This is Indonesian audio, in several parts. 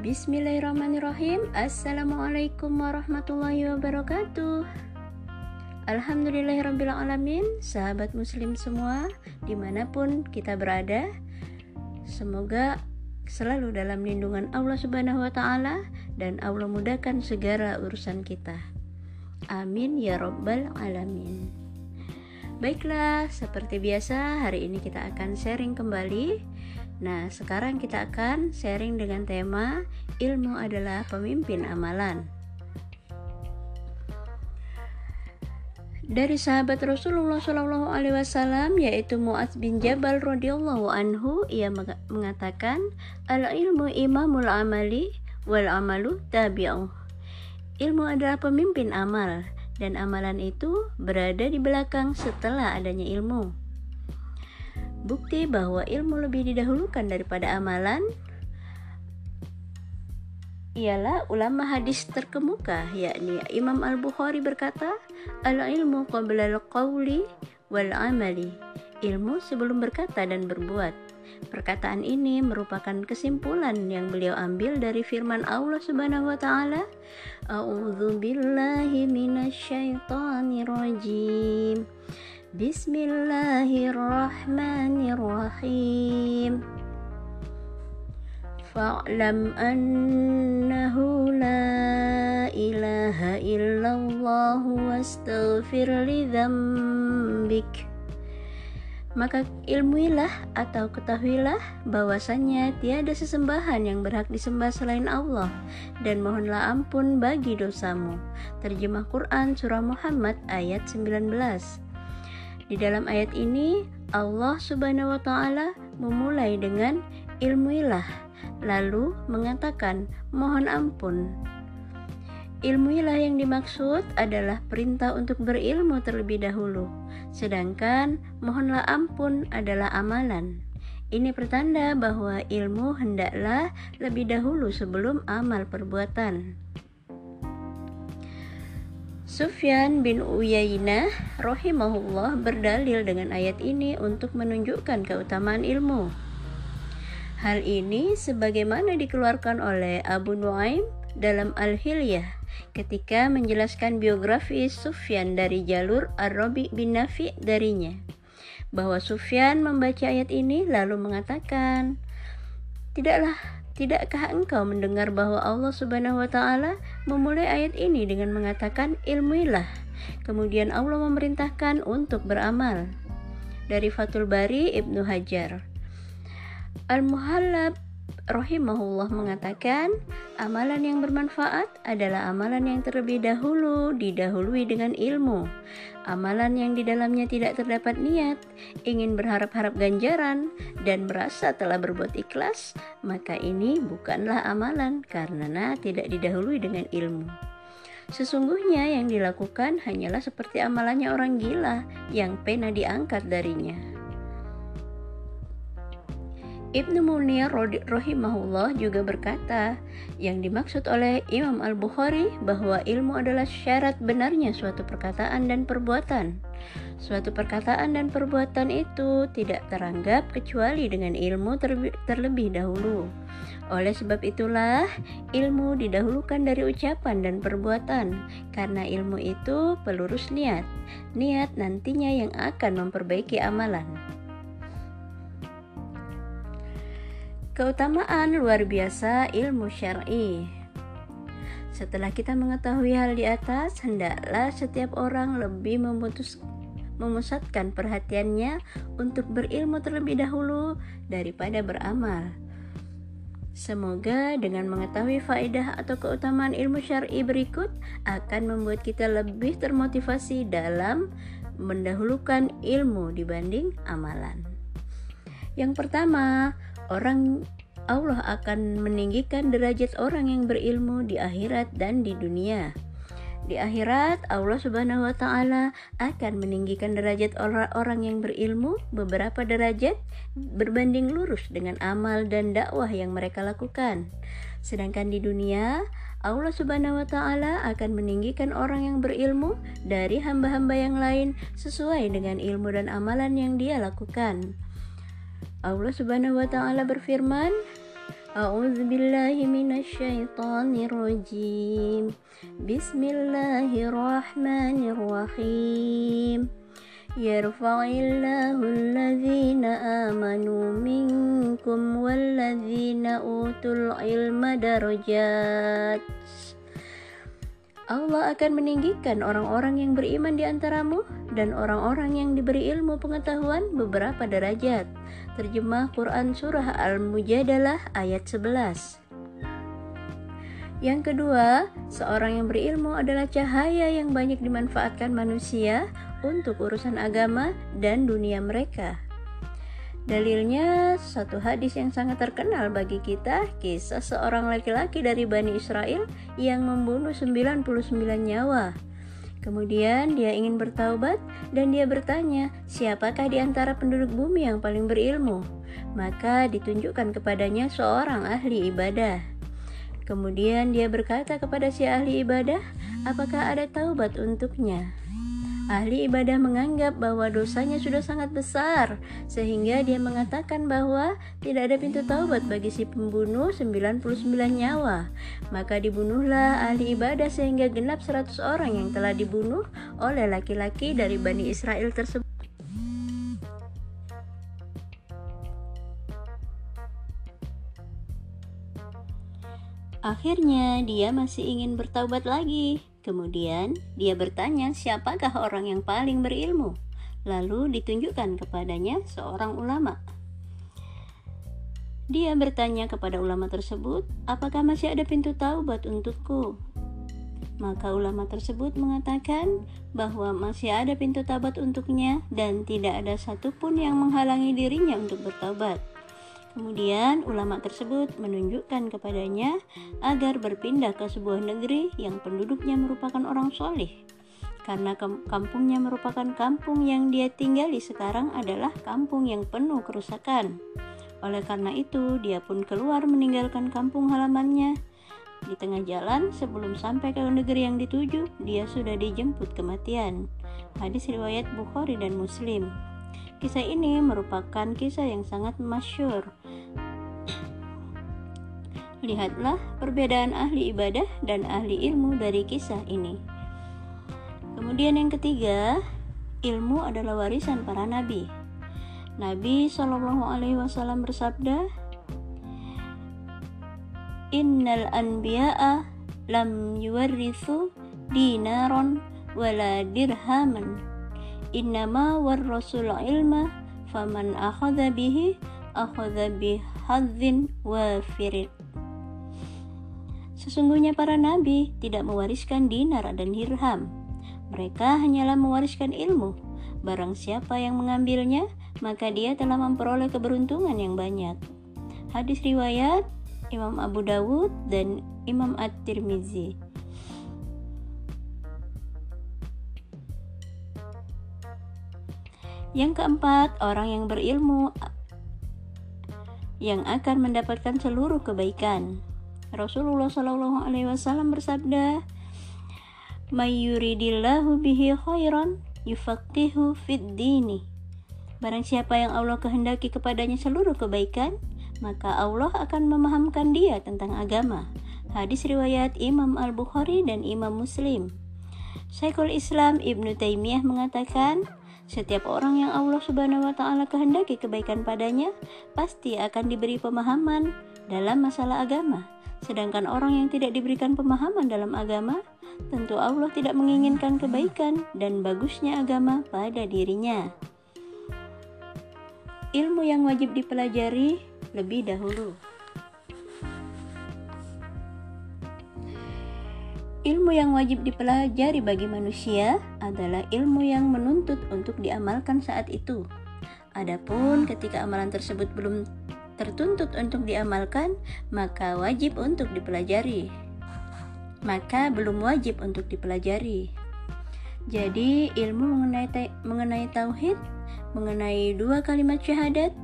Bismillahirrahmanirrahim. Assalamualaikum warahmatullahi wabarakatuh. Alhamdulillahirrahmanirrahim Sahabat muslim semua Di mana pun kita berada. Semoga selalu dalam lindungan Allah subhanahu wa ta'ala Dan Allah mudahkan segala urusan kita. Amin ya rabbal alamin. Baiklah, seperti biasa hari ini kita akan sharing kembali Nah, sekarang kita akan sharing dengan tema ilmu adalah pemimpin amalan. Dari sahabat Rasulullah Shallallahu Alaihi Wasallam yaitu Muaz bin Jabal radhiyallahu anhu ia mengatakan al ilmu imamul amali wal amalu tabi'uh. Ilmu adalah pemimpin amal dan amalan itu berada di belakang setelah adanya ilmu. Bukti bahwa ilmu lebih didahulukan daripada amalan ialah ulama hadis terkemuka yakni Imam Al-Bukhari berkata al-ilmu qabla al-qawli wal amali ilmu sebelum berkata dan berbuat. Perkataan ini merupakan kesimpulan yang beliau ambil dari firman Allah Subhanahu wa taala a'udzu billahi minasyaitonir rajim Bismillahirrahmanirrahim. Fa'lam annahu la ilaha illallah wastaghfir li dhambik maka ilmuilah atau ketahuilah bahwasanya tiada sesembahan yang berhak disembah selain Allah dan mohonlah ampun bagi dosamu. Terjemah Quran Surah Muhammad ayat 19 di dalam ayat ini Allah Subhanahu wa taala memulai dengan ilmuilah lalu mengatakan mohon ampun. Ilmuilah yang dimaksud adalah perintah untuk berilmu terlebih dahulu, sedangkan mohonlah ampun adalah amalan. Ini pertanda bahwa ilmu hendaklah lebih dahulu sebelum amal perbuatan. Sufyan bin Uyainah rahimahullah berdalil dengan ayat ini untuk menunjukkan keutamaan ilmu. Hal ini sebagaimana dikeluarkan oleh Abu Nuaim dalam Al-Hilyah ketika menjelaskan biografi Sufyan dari jalur Ar-Rabi bin Nafi darinya bahwa Sufyan membaca ayat ini lalu mengatakan tidaklah Tidakkah engkau mendengar bahwa Allah Subhanahu wa taala memulai ayat ini dengan mengatakan ilmuilah. Kemudian Allah memerintahkan untuk beramal. Dari Fathul Bari Ibnu Hajar. Al-Muhallab rahimahullah mengatakan, amalan yang bermanfaat adalah amalan yang terlebih dahulu didahului dengan ilmu. Amalan yang di dalamnya tidak terdapat niat, ingin berharap-harap ganjaran, dan merasa telah berbuat ikhlas, maka ini bukanlah amalan karena tidak didahului dengan ilmu. Sesungguhnya yang dilakukan hanyalah seperti amalannya orang gila yang pena diangkat darinya. Ibnu Munir rahimahullah juga berkata, yang dimaksud oleh Imam Al-Bukhari bahwa ilmu adalah syarat benarnya suatu perkataan dan perbuatan. Suatu perkataan dan perbuatan itu tidak teranggap kecuali dengan ilmu terlebih dahulu. Oleh sebab itulah, ilmu didahulukan dari ucapan dan perbuatan, karena ilmu itu pelurus niat. Niat nantinya yang akan memperbaiki amalan. Keutamaan luar biasa ilmu syar'i. Setelah kita mengetahui hal di atas, hendaklah setiap orang lebih memutus memusatkan perhatiannya untuk berilmu terlebih dahulu daripada beramal. Semoga dengan mengetahui faedah atau keutamaan ilmu syar'i berikut akan membuat kita lebih termotivasi dalam mendahulukan ilmu dibanding amalan. Yang pertama, orang Allah akan meninggikan derajat orang yang berilmu di akhirat dan di dunia. Di akhirat, Allah Subhanahu wa Ta'ala akan meninggikan derajat orang-orang yang berilmu beberapa derajat berbanding lurus dengan amal dan dakwah yang mereka lakukan. Sedangkan di dunia, Allah Subhanahu wa Ta'ala akan meninggikan orang yang berilmu dari hamba-hamba yang lain sesuai dengan ilmu dan amalan yang dia lakukan. Allah Subhanahu wa taala berfirman, أعوذ بالله من الشيطان الرجيم بسم الله الرحمن الرحيم يرفع الله الذين آمنوا منكم والذين أوتوا العلم درجات Allah akan meninggikan orang-orang yang beriman di antaramu dan orang-orang yang diberi ilmu pengetahuan beberapa derajat. Terjemah Quran Surah Al-Mujadalah ayat 11 Yang kedua, seorang yang berilmu adalah cahaya yang banyak dimanfaatkan manusia untuk urusan agama dan dunia mereka. Dalilnya satu hadis yang sangat terkenal bagi kita, kisah seorang laki-laki dari Bani Israel yang membunuh 99 nyawa. Kemudian dia ingin bertaubat dan dia bertanya, siapakah di antara penduduk bumi yang paling berilmu? Maka ditunjukkan kepadanya seorang ahli ibadah. Kemudian dia berkata kepada si ahli ibadah, apakah ada taubat untuknya? Ahli ibadah menganggap bahwa dosanya sudah sangat besar, sehingga dia mengatakan bahwa tidak ada pintu taubat bagi si pembunuh 99 nyawa. Maka dibunuhlah ahli ibadah sehingga genap 100 orang yang telah dibunuh oleh laki-laki dari Bani Israel tersebut. Akhirnya dia masih ingin bertaubat lagi. Kemudian dia bertanya siapakah orang yang paling berilmu. Lalu ditunjukkan kepadanya seorang ulama. Dia bertanya kepada ulama tersebut, "Apakah masih ada pintu taubat untukku?" Maka ulama tersebut mengatakan bahwa masih ada pintu taubat untuknya dan tidak ada satupun yang menghalangi dirinya untuk bertaubat. Kemudian ulama tersebut menunjukkan kepadanya agar berpindah ke sebuah negeri yang penduduknya merupakan orang soleh. Karena kampungnya merupakan kampung yang dia tinggali sekarang adalah kampung yang penuh kerusakan. Oleh karena itu, dia pun keluar meninggalkan kampung halamannya. Di tengah jalan, sebelum sampai ke negeri yang dituju, dia sudah dijemput kematian. Hadis riwayat Bukhari dan Muslim. Kisah ini merupakan kisah yang sangat masyur. Lihatlah perbedaan ahli ibadah dan ahli ilmu dari kisah ini. Kemudian yang ketiga, ilmu adalah warisan para nabi. Nabi Shallallahu Alaihi Wasallam bersabda, Innal anbiya'a lam yuwarrithu dinaron wala dirhaman innama warrasul ilma faman akhadha bihi akhadha bihadzin wafirin Sesungguhnya para nabi tidak mewariskan dinar dan dirham. Mereka hanyalah mewariskan ilmu. Barang siapa yang mengambilnya, maka dia telah memperoleh keberuntungan yang banyak. Hadis riwayat Imam Abu Dawud dan Imam At-Tirmizi. Yang keempat, orang yang berilmu yang akan mendapatkan seluruh kebaikan. Rasulullah Shallallahu Alaihi Wasallam bersabda, "Mayuridillahu bihi khairan yufaqihu fid dini." Barang siapa yang Allah kehendaki kepadanya seluruh kebaikan, maka Allah akan memahamkan dia tentang agama. Hadis riwayat Imam Al-Bukhari dan Imam Muslim. Syekhul Islam Ibnu Taimiyah mengatakan, setiap orang yang Allah Subhanahu wa taala kehendaki kebaikan padanya pasti akan diberi pemahaman dalam masalah agama. Sedangkan orang yang tidak diberikan pemahaman dalam agama, tentu Allah tidak menginginkan kebaikan dan bagusnya agama pada dirinya. Ilmu yang wajib dipelajari lebih dahulu. Ilmu yang wajib dipelajari bagi manusia adalah ilmu yang menuntut untuk diamalkan saat itu. Adapun ketika amalan tersebut belum tertuntut untuk diamalkan, maka wajib untuk dipelajari. Maka belum wajib untuk dipelajari. Jadi, ilmu mengenai mengenai tauhid, mengenai dua kalimat syahadat,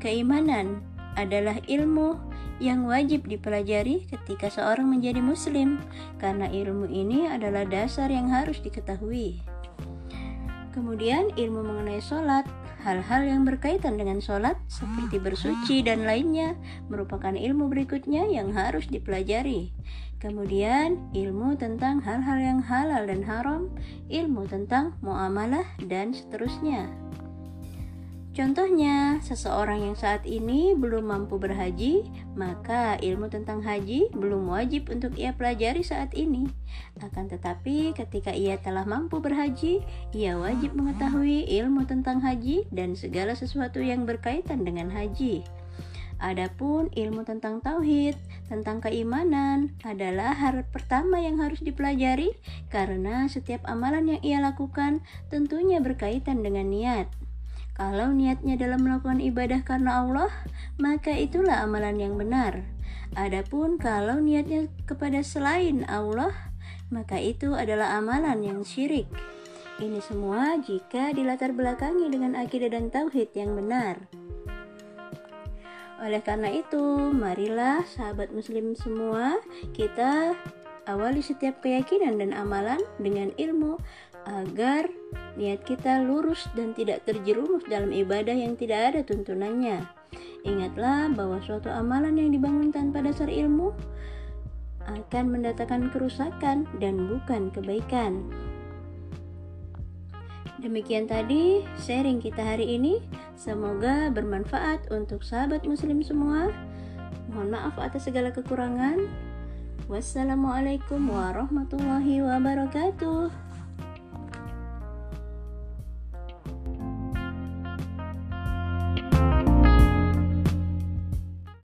keimanan adalah ilmu yang wajib dipelajari ketika seorang menjadi muslim karena ilmu ini adalah dasar yang harus diketahui. Kemudian ilmu mengenai sholat hal-hal yang berkaitan dengan sholat seperti bersuci dan lainnya merupakan ilmu berikutnya yang harus dipelajari. Kemudian ilmu tentang hal-hal yang halal dan haram, ilmu tentang muamalah dan seterusnya. Contohnya, seseorang yang saat ini belum mampu berhaji, maka ilmu tentang haji belum wajib untuk ia pelajari saat ini. Akan tetapi, ketika ia telah mampu berhaji, ia wajib mengetahui ilmu tentang haji dan segala sesuatu yang berkaitan dengan haji. Adapun ilmu tentang tauhid, tentang keimanan adalah hal pertama yang harus dipelajari karena setiap amalan yang ia lakukan tentunya berkaitan dengan niat. Kalau niatnya dalam melakukan ibadah karena Allah, maka itulah amalan yang benar. Adapun kalau niatnya kepada selain Allah, maka itu adalah amalan yang syirik. Ini semua jika dilatar belakangi dengan akidah dan tauhid yang benar. Oleh karena itu, marilah sahabat muslim semua kita awali setiap keyakinan dan amalan dengan ilmu agar niat kita lurus dan tidak terjerumus dalam ibadah yang tidak ada tuntunannya. Ingatlah bahwa suatu amalan yang dibangun tanpa dasar ilmu akan mendatangkan kerusakan dan bukan kebaikan. Demikian tadi sharing kita hari ini. Semoga bermanfaat untuk sahabat muslim semua. Mohon maaf atas segala kekurangan. Wassalamualaikum warahmatullahi wabarakatuh.